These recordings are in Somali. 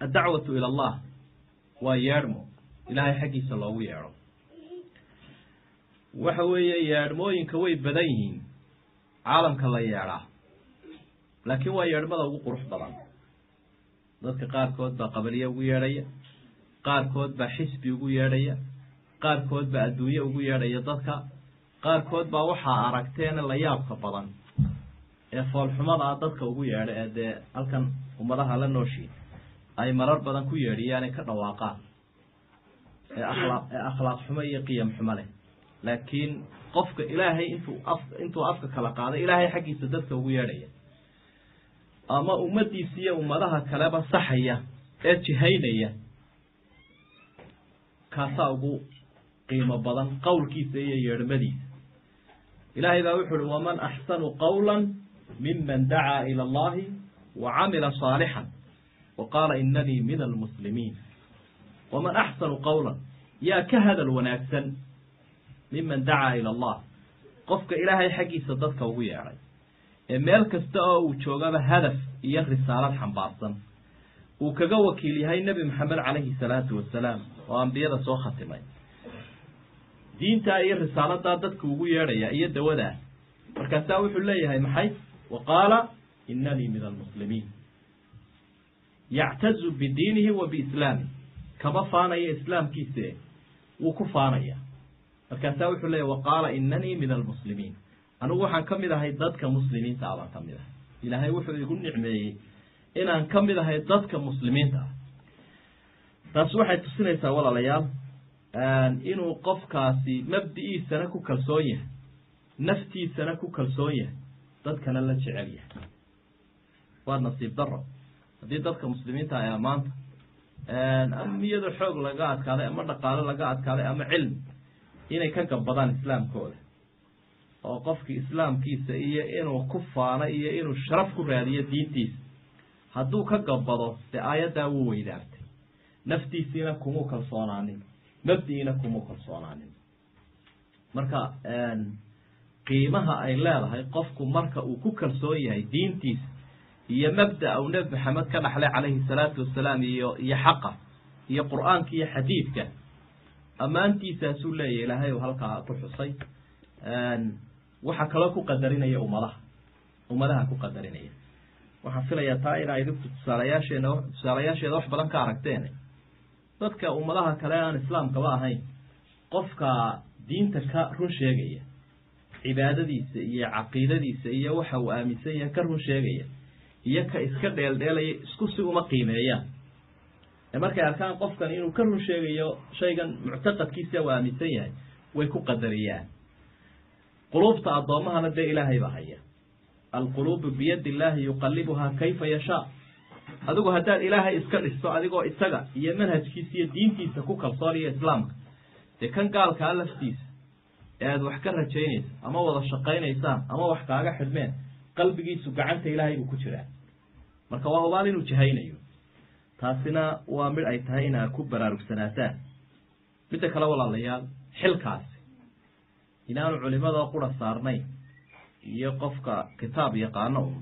addacwatu ila allah waa yeedhmo ilaahay xaggiisa loogu yeedho. Waxa weeye yeedhmooyinka way badan yihiin. Caalamka la yeedhaa laakiin waa yeedhmada ugu qurux badan. Dadka qaarkood baa qabaliye ugu yeedhaya. Qaarkood baa xisbi ugu yeedhaya. Qaarkood baa adduunye ugu yeedhaya dadka. Qaarkood baa waxaa aragteen la yaabka badan ee foolxumada ah dadka ugu yeedha ee dee halkan ummadaha la nooshiin ay marar badan ku yeedhiyaanay ka dhawaaqaan ee akhlaaq ee akhlaaq xumo iyo qiyam xumo leh. Laakiin qofka ilaahay intuu af intuu afka kala qaaday ilaahay xaggiisa dadka ugu yeedhaya. Ama ummadiisa iyo ummadaha kaleba saxaya ee jihaynaya kaasaa ugu qiimo badan qowlkiisa iyo yeedhmadiisa. Ilaahay baa wuxu uhi waman axsanu qawla miman dacaa ila allahi wa camila saalixan wa qaala inanii min almuslimiin waman axsanu qawlan yaa ka hadal wanaagsan miman dacaa ila allah qofka ilaahay xaggiisa dadka ugu yeedhay ee meel kasta oo uu joogaba hadaf iyo risaalad xambaarsan uu kaga wakiil yahay nebi maxamed calayhi salaatu wasalaam oo ambiyada soo khatimay diintaa iyo risaaladaa dadka ugu yeedhaya iyo dawadaa markaasaa wuxuu leeyahay maxay wa qaala inanii min almuslimiin yactazu bidiinihi wa biislaamih kama faanayo islaamkiise wuu ku faanaya markaasaa wuxuu leeyahy wa qaala inanii min almuslimiin anigu waxaan ka mid ahay dadka muslimiinta ah ka mid ahay ilaahay wuxuu igu nicmeeyey inaan ka mid ahay dadka muslimiinta ah taas waxay tusinaysaa walaalayaal inuu qofkaasi mabdi'iisana ku kalsoon yahay naftiisana ku kalsoon yahay dadkana la jecel yahay waa nasiib daro haddii dadka muslimiinta ay ammaanta ama iyadoo xoog laga adkaaday ama dhaqaale laga adkaaday ama cilmi inay ka gabbadaan islaamkooda. Oo qofkii islaamkiisa iyo inuu ku faano iyo inuu sharaf ku raadiyo diintiisa. Hadduu ka gabbado dee aayaddaa wuu weydaartay. Naftiisiina kumuu kalsoonaanin mabdi'iina kumuu kalsoonaanin marka qiimaha ay leedahay qofku marka uu ku kalsoon yahay diintiisa iyo mabda uu nebi maxamed ka dhaxlay calayhi salaatu wasalaam iyo iyo xaqa iyo qur'aanka iyo xadiidka. Ammaantiisaasuu leeyahy ilaahay u halkaa ku xusay. Waxaa kaloo ku qadarinaya ummadaha. Ummadaha ku qadarinaya. Waxaan filayaa taa inaa idinku tusaalayaasheena tusaalayaasheeda wax badan ka aragteen. Dadka ummadaha kale aan islaamkaba ahayn qofka diinta ka run sheegaya cibaadadiisa iyo caqiidadiisa iyo waxa uu aaminsan yahay ka run sheegaya iyo ka iska dheeldheelaya isku si uma qiimeeyaan ee markay arkaan qofkan inuu ka run sheegayo shaygan muctaqadkiisa uu aaminsan yahay way ku qadariyaan. Quluubta addoommahana dee ilaahay baa haya. Alquluubu biyadi illaahi yuqalibuhaa kayfa yashaa. Adigu haddaad ilaahay iska dhisto adigoo isaga iyo manhajkiisa iyo diintiisa ku kalsoon iyo islaamka dee kan gaalkaa laftiisa ee aada wax ka rajaynaysa ama wada shaqaynaysaan ama wax kaaga xidhmeen qalbigiisu gacanta ilaahay buu ku jiraa marka waa hubaal inuu jahaynayo. Taasina waa mid ay tahay inaad ku baraarugsanaasaan midda kale walaalayaal xilkaasi. Inaanu culimada qura saarnayn iyo qofka kitaab yaqaano un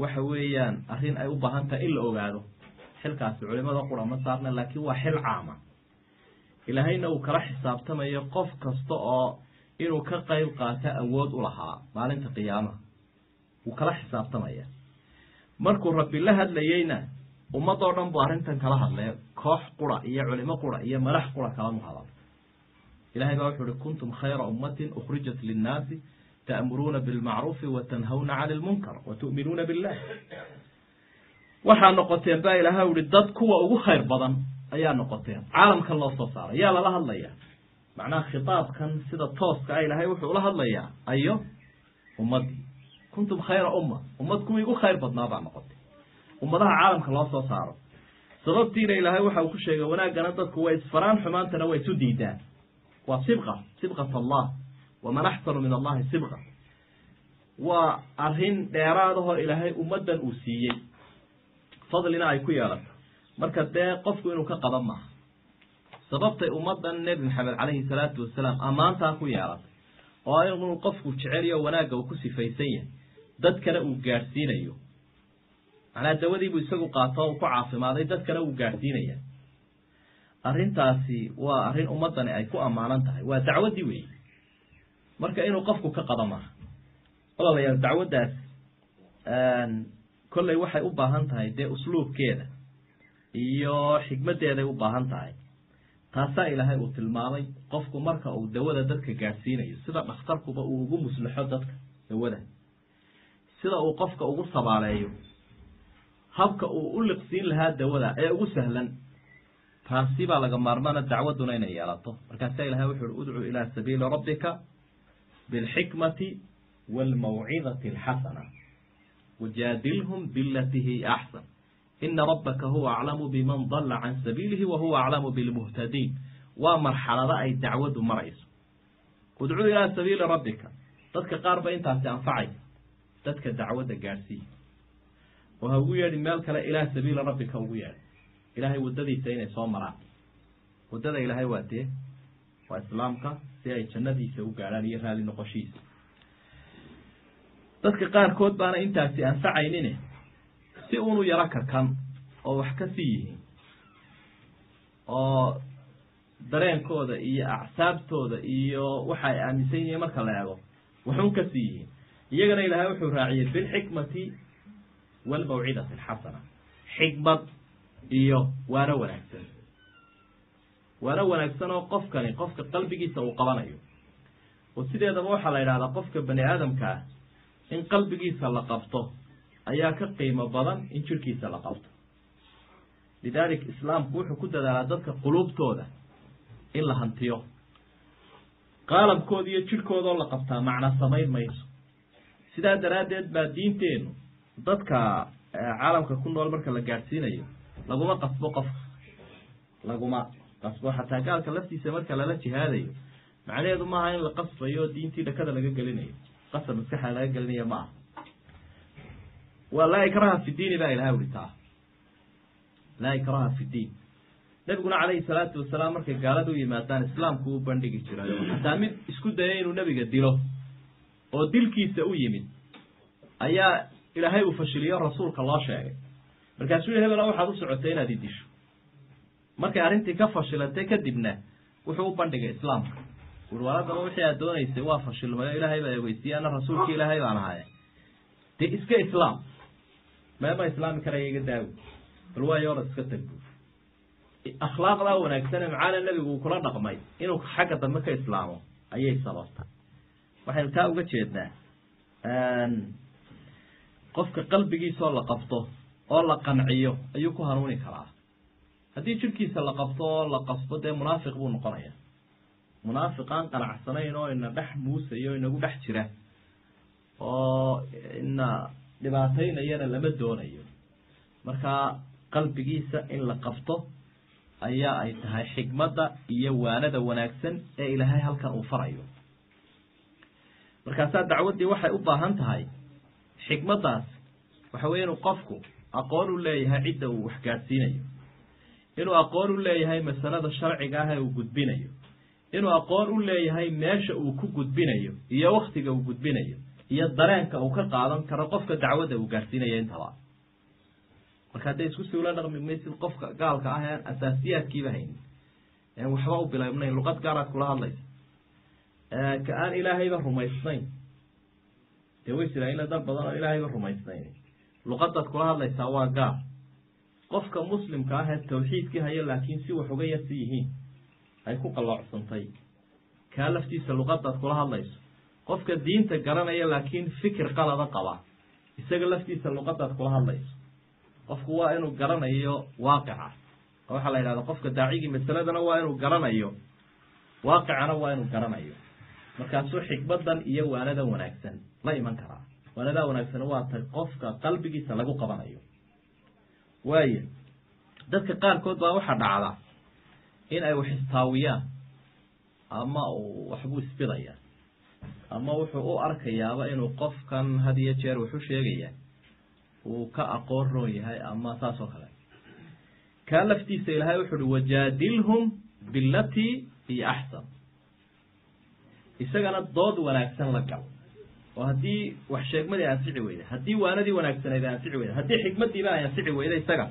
waxa weeyaan arrin ay u baahan tahay in la ogaado. Xilkaasi culimada qura ma saarna laakiin waa xil caama. Ilaahayna uu kala xisaabtamayo qof kasta oo inuu ka qayb qaato awood u lahaa maalinta qiyaamaha. Wuu kala xisaabtamaya markuu rabbi la hadlayeyna ummadoo dhan buu arrintan kala hadlay. Koox qura iyo culimo qura iyo madax qura kalama hadal. Ilahay baa wuxu uhi kuntum khayra ummatin ukhrijat linnaasi ta'muruuna bilmacruufi wa tanhawna cani lmunkar wa tu'minuuna billah waxaa noqoteen baa ilahay uhi dad kuwa ugu khayr badan ayaa noqoteen caalamkan loo soo saaray yaa lala hadlaya macnaha khitaabkan sida tooska a ilahay wuxuu ula hadlayaa ayo ummaddii kuntum khayra umma. Ummad kuwii ugu khayr badnaa baa noqotay. Ummadaha caalamka loo soo saaro. Sababtiina ilaahay waxa uu ku sheegay wanaaggana dadku way isfaraan xumaantana way isu diidaan. Waa sibqa sibqat allah waman axsanu min allahi sibqa. Waa arrin dheeraadahoo ilaahay ummaddan uu siiyey. Fadlina ay ku yeelato. Marka dee qofku inuu ka qaban maaha. Sababtay ummaddan nebi maxamed calayhi salaatu wasalaam ammaantaa ku yeelatay oo inuu qofku jeceliyo wanaagga uu ku sifaysan yahay dadkana uu gaadhsiinayo macnaa dawadiibuu isagu qaato o ku caafimaaday dadkana wuu gaadhsiinaya arrintaasi waa arrin ummaddani ay ku ammaanan tahay. Waa dacwaddii weeye marka inuu qofku ka qado maaha walaalayaal dacwaddaas kolley waxay u baahan tahay dee usluubkeeda iyo xikmaddeeday u baahan tahay. Taasaa ilaahay uu tilmaamay qofku marka uu dawada dadka gaadhsiinayo sida dhakhtarkuba uu ugu muslaxo dadka dawada sida uu qofka ugu sabaaleeyo habka uu u liqsiin lahaa dawada ee ugu sahlan taasi baa laga maarmaana dacwadduna inay yeelato. Markaasaa ilahay wuxu uhi udcu ilaa sabiili rabbika bilxikmati waalmawcidati alxasana wajaadilhum bilati hiya axsan. Ina rabbaka huwa aclamu biman dalla can sabiilihi wa huwa aclamu bilmuhtadiin. Waa marxalado ay dacwaddu marayso. Udcuu ilaa sabiili rabbika. Dadka qaar ba intaasi anfacaysa dadka dacwadda gaadhsiiya. Oo ha ugu yeedhi meel kale ilaa sabiili rabbika ugu yeedhi. Ilaahay waddadiisa inay soo maraan. Waddada ilaahay waa dee waa islaamka si ay jannadiisa u gaadhaan iyo raali noqoshiisa. Dadka qaarkood baana intaasi anfacaynin si unu yaro karkan oo wax ka sii yihiin oo dareenkooda iyo acsaabtooda iyo waxa ay aaminsan yihiin marka la eego waxun ka sii yihiin iyagana ilaahay wuxuu raaciyey bilxikmati waalmawcidati alxasana xikmad iyo waano wanaagsan. Waano wanaagsan oo qofkani qofka qalbigiisa uu qabanayo. Oo sideedaba waxaa la yidhahdaa qofka bani aadamka ah in qalbigiisa la qabto ayaa ka qiimo badan in jirhkiisa la qabto. Lidalik islaamku wuxuu ku dadaalaa dadka quluubtooda in la hantiyo. Qaalamkooda iyo jirhkoodoo la qabtaa macna samayn mayso sidaa daraaddeed baa diinteennu dadka caalamka ku nool marka la gaadhsiinayo laguma qasbo qofka. Laguma qasbo. Xataa gaalka laftiisa marka lala jihaadayo macnaheedu maaha in la qasbayo diintii dhakada laga gelinayo. Qasab maskaxda laga gelinayo ma aha. Waa laa ikraha fi diini baa ilahay uri taa. Laa ikraha fi diin. Nebiguna calayhi salaatu wasalaam markay gaalada u yimaadaan islaamku u bandhigi jiray. Xataa mid isku daya inuu nebiga dilo oo dilkiisa u yimid ayaa ilaahay uu fashiliyo rasuulka loo sheegay. Markaasuu yihi hebela waxaad u socotay inaad i disho. Markay arrintii ka fashilatay kadibna wuxuu u bandhigay islaamka. Uri war haddaba wixii aad doonaysay waa fashilmay oo ilaahay baa eegeysiiye ana rasuulkii ilaahay baan ahaye dee iska islaam. Meema islaami karaya iga daawi bal waayo orad iska tag bu akhlaaqdaa wanaagsane macaana nebigu uu kula dhaqmay inuu xagga dambe ka islaamo ayay sababtay waxaynu taa uga jeednaa qofka qalbigiisaoo la qabto oo la qanciyo ayuu ku hanuuni karaa. Haddii jirkiisa la qabto oo la qasbo dee munaafiq buu noqonaya. Munaafiq aan qanacsanayn oo ina dhex muusayo inagu dhex jira oo ina dhibaataynayana lama doonayo. Marka qalbigiisa in la qabto ayaa ay tahay xikmadda iyo waanada wanaagsan ee ilaahay halkan uu farayo markaasaa dacwaddii waxay u baahan tahay xikmaddaas waxa weye inuu qofku aqoon u leeyahay cidda uu wax gaadhsiinayo. Inuu aqoon u leeyahay masalada sharciga ah ee uu gudbinayo. Inuu aqoon u leeyahay meesha uu ku gudbinayo iyo waktiga uu gudbinayo iyo dareenka uu ka qaadan karo qofka dacwadda uu gaadhsiinayo intaba marka hadday isku siwla dhaqmi maysid qofka gaalka ah ean asaasiyaadkiiba haynin waxba u bilaabnayn luqad gaaraad kula hadlaysa ka aan ilaahayba rumaysnayn dee way jiraa ila dad badan oo ilaahayba rumaysnayn luqadaad kula hadlaysaa waa gaal qofka muslimka ah ee tawxiidkii haya laakiin si wax uga yarsi yihiin ay ku qalloocsantay. Kaa laftiisa luqadaad kula hadlayso. Qofka diinta garanaya laakiin fikir qalada qaba isaga laftiisa luqadaad kula hadlayso. Qofku waa inuu garanayo waaqica. Waxaa la yidhahda qofka daacigii masaladana waa inuu garanayo waaqicana waa inuu garanayo markaasuu xikmadan iyo waanadan wanaagsan la iman karaa. Waanadaa wanaagsan waa ta qofka qalbigiisa lagu qabanayo. Waayo dadka qaarkood baa waxaa dhacda in ay wax istaawiyaan ama uu waxbuu isbidaya ama wuxuu u arkayaaba inuu qofkan had iyo jeer waxu sheegaya uu ka aqoon roon yahay ama saas oo kale. Kaa laftiisa ilaahay wuxu uhi wajaadilhum bilatii hiyo axsan isagana dood wanaagsan la gal oo haddii wax sheegmadii anfici weyda haddii waanadii wanaagsanayd anfici weyda haddii xikmadiiba ay anfici weyda isaga.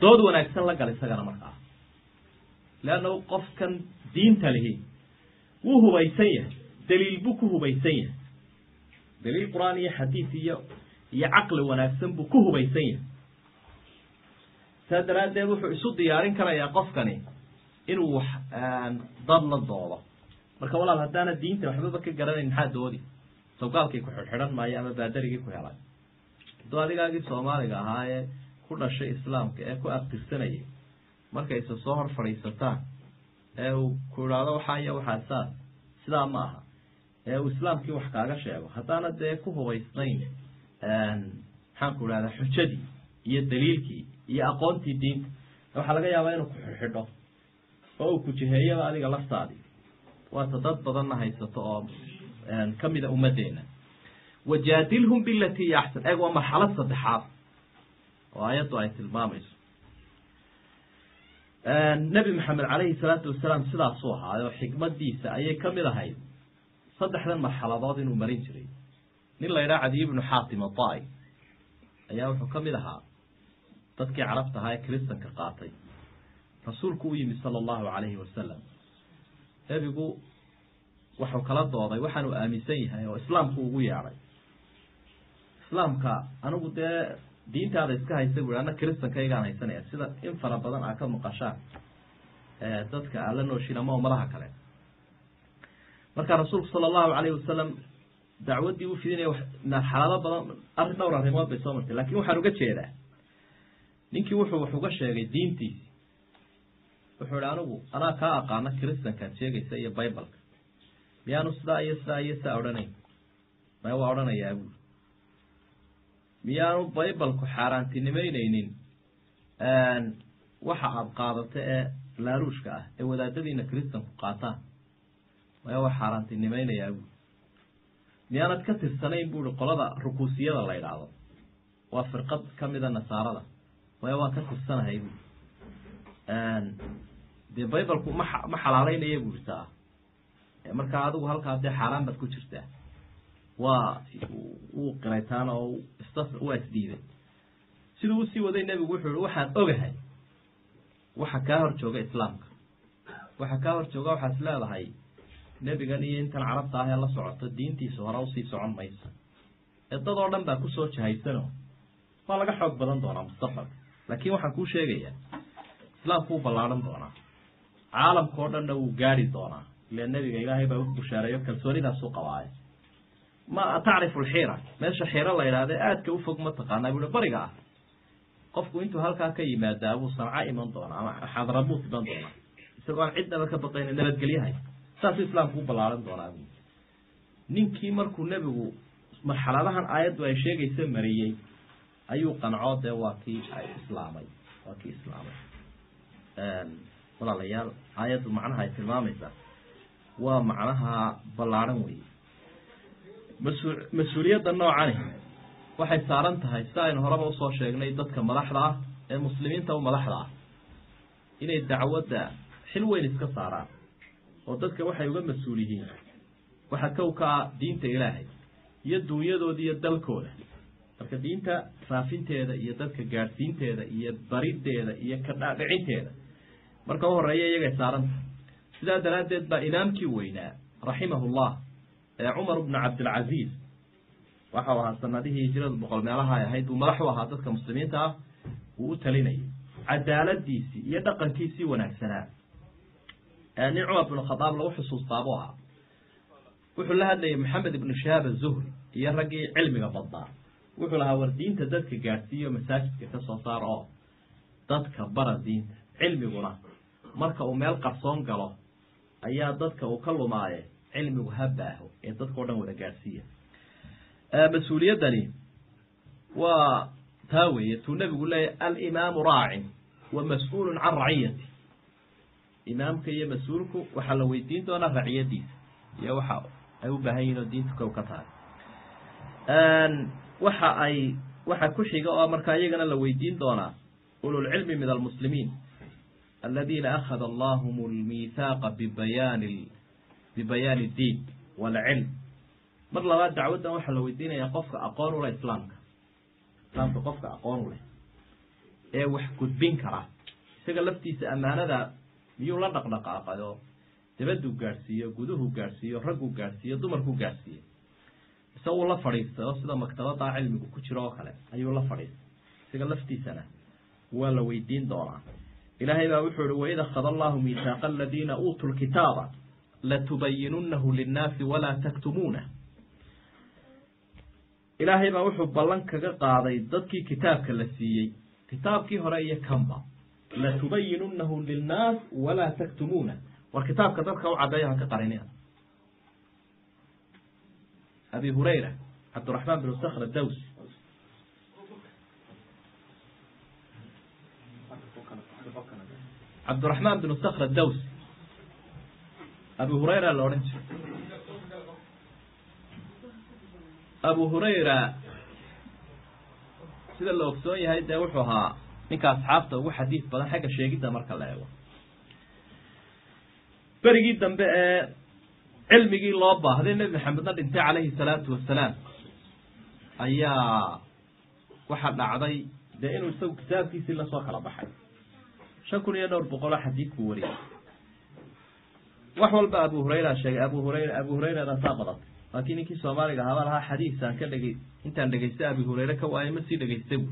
Dood wanaagsan la gal isagana markaa. Leanna qofkan diinta lihi wuu hubaysan yahay. Daliil buu ku hubaysan yahay. Daliil qur'aan iyo xadiid iyo iyo caqli wanaagsan buu ku hubaysan yahay. Saa daraaddeed wuxuu isu diyaarin karayaa qofkani inuu wax dad la doodo marka walaal haddaana diinta waxbaba ka garanayn maxaa doodi? Sawgaalkii ku xidhxidhan maayo ama baadarigii ku helay? Hadduu adigaagii soomaaliga ahaa ee ku dhashay islaamka ee ku abtirsanayay markayse soo hor fadhiisataan ee uu ku idhaahdo waxaa saas sidaa ma aha. Ee uu islaamkii wax kaaga sheego haddaana dee ku hubaysnayn maxaan ku idhahdaa xujadii iyo daliilkii iyo aqoontii diinta waxaa laga yaabaa inuu ku xidhxidho oo uu ku jiheeyaba adiga laftaadii waata dad badanna haysato oo kamida ummaddeena. Wajaadilhum bilati hiya axsan eeg waa marxalad saddexaad oo aayaddu ay tilmaamayso. Nebi maxamed calayhi salaatu wasalaam sidaasuu ahaayo xikmadiisa ayay ka mid ahayd saddexdan marxaladood inuu marin jiray. Nin la ydhaha cadiy ibnu xaatim atai ayaa wuxuu ka mid ahaa dadkii carabta ahaa ee kiristanka qaatay. Rasuulku u yimi sala allahu calayhi wasalam nebigu waxuu kala dooday waxaanu aaminsan yahay oo islaamku ugu yeedhay islaamka anigu dee diintaada iska haysa bui ana kiristankaygaan haysanaya sida in fara badan aa ka maqashaan dadka aan la nooshin ama ummadaha kale. Marka rasuulku sala allahu calayhi wasalam dacwaddii u fidinaya marxalado badan arrin dhowr arrimood bay soo martay laakiin waxaan uga jeedaa ninkii wuxuu wax uga sheegay diintiisi wuxuu ihi anigu anaa kaa aqaana kiristankaad sheegaysa iyo bibaleka miyaanu sidaa iyo sidaa iyo sidaa odhanayn. Maya waa odhanayaa buuri miyaanu bibalku xaaraantinimeyneynin waxa aada qaadata ee laaruushka ah ee wadaadadiina kiristanku qaataan. Maya waa xaaraantinimeynayaa buuri miyaanad ka tirsanayn buuri qolada rukuusiyada la ydhaahdo waa firqad kamida nasaarada. Maya waan ka tirsanahay buuri dee bibalku ma ma xalaaleynaya buuri taa markaa adigu halkaa dee xaaraan baad ku jirtaa. Waa wuu qiraytaan oo waa isdiiday siduu u sii waday nebigu wuxuu ihi waxaan ogahay waxa kaa hor jooga islaamka. Waxa kaa hor jooga waxaad is leedahay nebigan iyo intan carabta ah ee la socoto diintiisa hore u sii socon maysa ee dad oo dhan baa ku soo jahaysano. Waa laga xoog badan doonaa mustaqbalka laakiin waxaan kuu sheegayaa islaamku wuu ballaaran doonaa caalamka oo dhanna wuu gaari doonaa. Ile nebiga ilaahay baa u bushaareeyo kalsoonidaasuu qabaaye ma tacrifu alxiira? Meesha xiiro la yidhahda aadka ufog ma taqaanaa buui bariga ah. Qofku intuu halkaa ka yimaadaa buu sanca iman doonaa ama xadrabuut iman doonaa. Isagoo aan cidnaba ka baqayna nabadgelyahay saasuu islaamku u ballaaran doonaa bu ninkii markuu nebigu marxaladahan aayaddu ay sheegaysa mariyey ayuu qancoo dee waa kii islaamay waa kii islaamay walaalayaal aayaddu macnaha ay tilmaamaysaa. Waa macnaha ballaaran weeye. Mas- mas'uuliyadda noocani waxay saaran tahay si aynu horeba u soo sheegnay dadka madaxda ah ee muslimiinta u madaxda ah. Inay dacwadda xil weyn iska saaraan oo dadka waxay uga mas'uul yihiin. Waxa kow ka ah diinta ilaahay iyo duunyadooda iyo dalkooda. Marka diinta faafinteeda iyo dadka gaadhsiinteeda iyo barideeda iyo ka dhaadhicinteeda marka u horreeya iyagay saarantahay sidaa daraaddeed baa imaamkii weynaa raximahullah ee cumar bnu cabdilcaziiz waxau ahaa sanadihii hijiradu boqol meelaha ay ahayd uu madax u ahaa dadka muslimiinta ah uu u talinayay. Cadaaladiisii iyo dhaqankiisii wanaagsanaa. Nin cumar bnu khadaab lagu xusuustaabu ahaa wuxuu la hadlayay maxamed ibnu shahaab azuhri iyo raggii cilmiga badnaa wuxuu lahaa war diinta dadka gaadhsiiyo masaajidka ka soo saar oo dadka bara diinta cilmiguna marka uu meel qarsoon galo ayaa dadka uu ka lumaaye cilmigu ha baaho ee dadka o dhan wada gaadhsiiya. Mas'uuliyaddani waa taa weeye tuu nebigu leeyahy alimaamu raacin wa mas'uulun can raciyati. Imaamka iyo mas'uulku waxaa la weydiin doonaa raciyadiisa iyo waxa ay u baahan yihiin oo diinta kow ka tahay. Waxa ay waxa ku xiga oo markaa iyagana la weydiin doonaa ululcilmi min almuslimiin aladiina akhada allahum lmithaaqa bibayaani bibayaani اdiin wاlcilm mar labaad dacwaddan waxaa la weydiinayaa qofka aqoon u leh islaamka islaamka qofka aqoon u leh ee wax gudbin kara isaga laftiisa ammaanada miyuu la dhaqdhaqaaqayo dabaduu gaadhsiiyo guduhu gaadhsiiyo ragguu gaadhsiiyo dumarkuu gaadhsiiyo ise uu la fadhiistay oo sida maktabadaa cilmigu ku jiro oo kale ayuu la fadhiistay isaga laftiisana waa la weydiin doonaa ilaahay baa wuxuu ihi waid akhada allahu miisaaqa aladiina uutuu lkitaaba latubayinunahu linnaasi walaa taktumuunah ilaahay baa wuxuu ballan kaga qaaday dadkii kitaabka la siiyey kitaabkii hore iyo kanba. Latubayinunahu linnaas walaa taktumuunah war kitaabka dadka u caddeeya haka qarinina abi hurayra cabdiraxmaan bin sakhr dawsi cabdiraxmaan bin sakhr dawsi abi hurayra la odhan jiray. Abu hurayra sida la ogsoon yahay dee wuxuu ahaa ninka asxaabta ugu xadiid badan xagga sheegidda marka la eego. Berigii dambe ee cilmigii loo baahday nebi maxamedna dhintay calayhi salaatu wasalaam ayaa waxaa dhacday dee inuu isagu kitaabkiisii la soo kala baxay shan kun iyo dhowr boqoloo xadiid buu wariyay wax walba abu hurayra sheegay abu hurayra abu hurayradasaa badatay laakiin ninkii soomaaliga ahaaba lahaa xadiisaan ka dhegey intaan dhegaystay abi hurayre ka waayo ma sii dhegaystay bu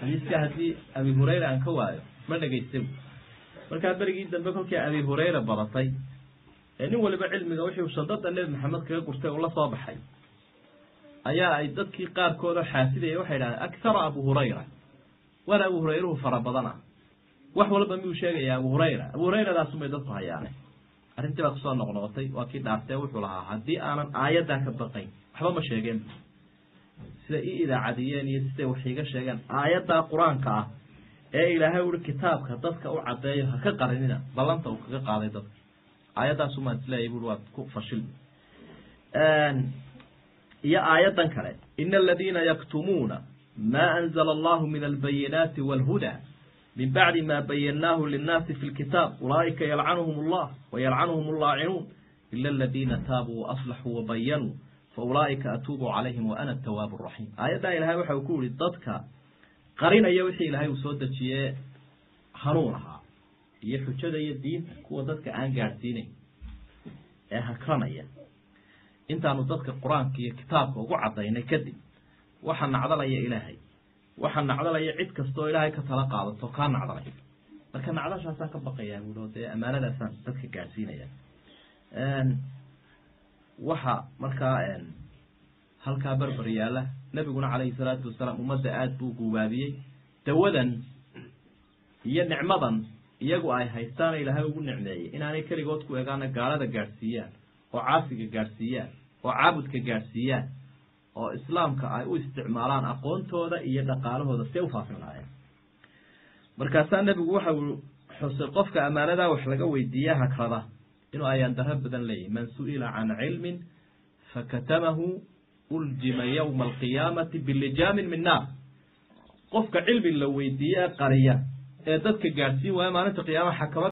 xadiiska haddii abi hurayra aan ka waayo ma dhegaystay bu markaa berigii dambe kolkii abi hurayra badatay ee nin waliba cilmiga wixii shandada nebi maxamed kaga gurtay uu la soo baxay ayaa ay dadkii qaarkood oo xaasidaya waxay dhahdeen akhara abu hurayra waana abu hurayruhu fara badana. Wax walba miyuu sheegaya abu hurayra? Abu hurayradaasumay dadku hayaane. Arrintii baa ku soo noqnoqotay waa kii dhaartee wuxuu lahaa haddii aanan aayaddaa ka baqayn waxba ma sheegeen. Sida i idaacadiyeen iyo siday wax iiga sheegeen aayaddaa qur'aanka ah ee ilaahay uri kitaabka dadka u caddeeyo ha ka qarinina ballanta uu kaga qaaday dadka. Aayaddaasumaan isleeyahy bui waad ku fashilmi iyo aayaddan kale ina aladiina yaktumuuna ma anzla allahu min albayinaati walhuda min bacdi ma bayannaahu linnaasi fi lkitaab ulaa'ika yalcanuhum allah wayalcanuhum allaacinuun ila aladiina taabuu waaslaxuu wabayanuu faulaa'ika atuubu calayhim wa ana atawaabu raxiim aayaddaa ilahay waxa uu ku yihi dadka qarinaya wixii ilaahay uu soo dejiyee hanuun ahaa iyo xujada iyo diinta kuwa dadka aan gaadhsiinayn ee hakranaya intaanu dadka qur'aanka iyo kitaabka ugu cadaynay kadib waxa nacdalaya ilaahay. Waxa nacdalaya cid kastoo ilaahay ka tala qaadato kaa nacdalay marka nacdashaasaan ka baqayaa buui oo dee ammaanadaasaan dadka gaadhsiinaya waxa markaa halkaa berber yaalla nebiguna calayhi salaatu wasalaam ummadda aada buu guubaabiyey dawadan iyo nicmadan iyagu ay haystaana ilaahay ugu nicmeeyey. Inaanay keligood ku egaana gaalada gaadhsiiyaan oo caasiga gaadhsiiyaan oo caabudka gaadhsiiyaan oo islaamka ay u isticmaalaan aqoontooda iyo dhaqaalahooda see u faafin lahaayeen markaasaa nebigu waxa uu xusay qofka ammaanadaa wax laga weydiiya hagrada inuu ayaan daro badan leeyahy man su'ila can cilmin fakatamahu uljima yowma alqiyaamati bilijaamin min naar. Qofka cilmi la weydiiye qariya ee dadka gaadhsiin waaya maalinta qiyaamaha xakama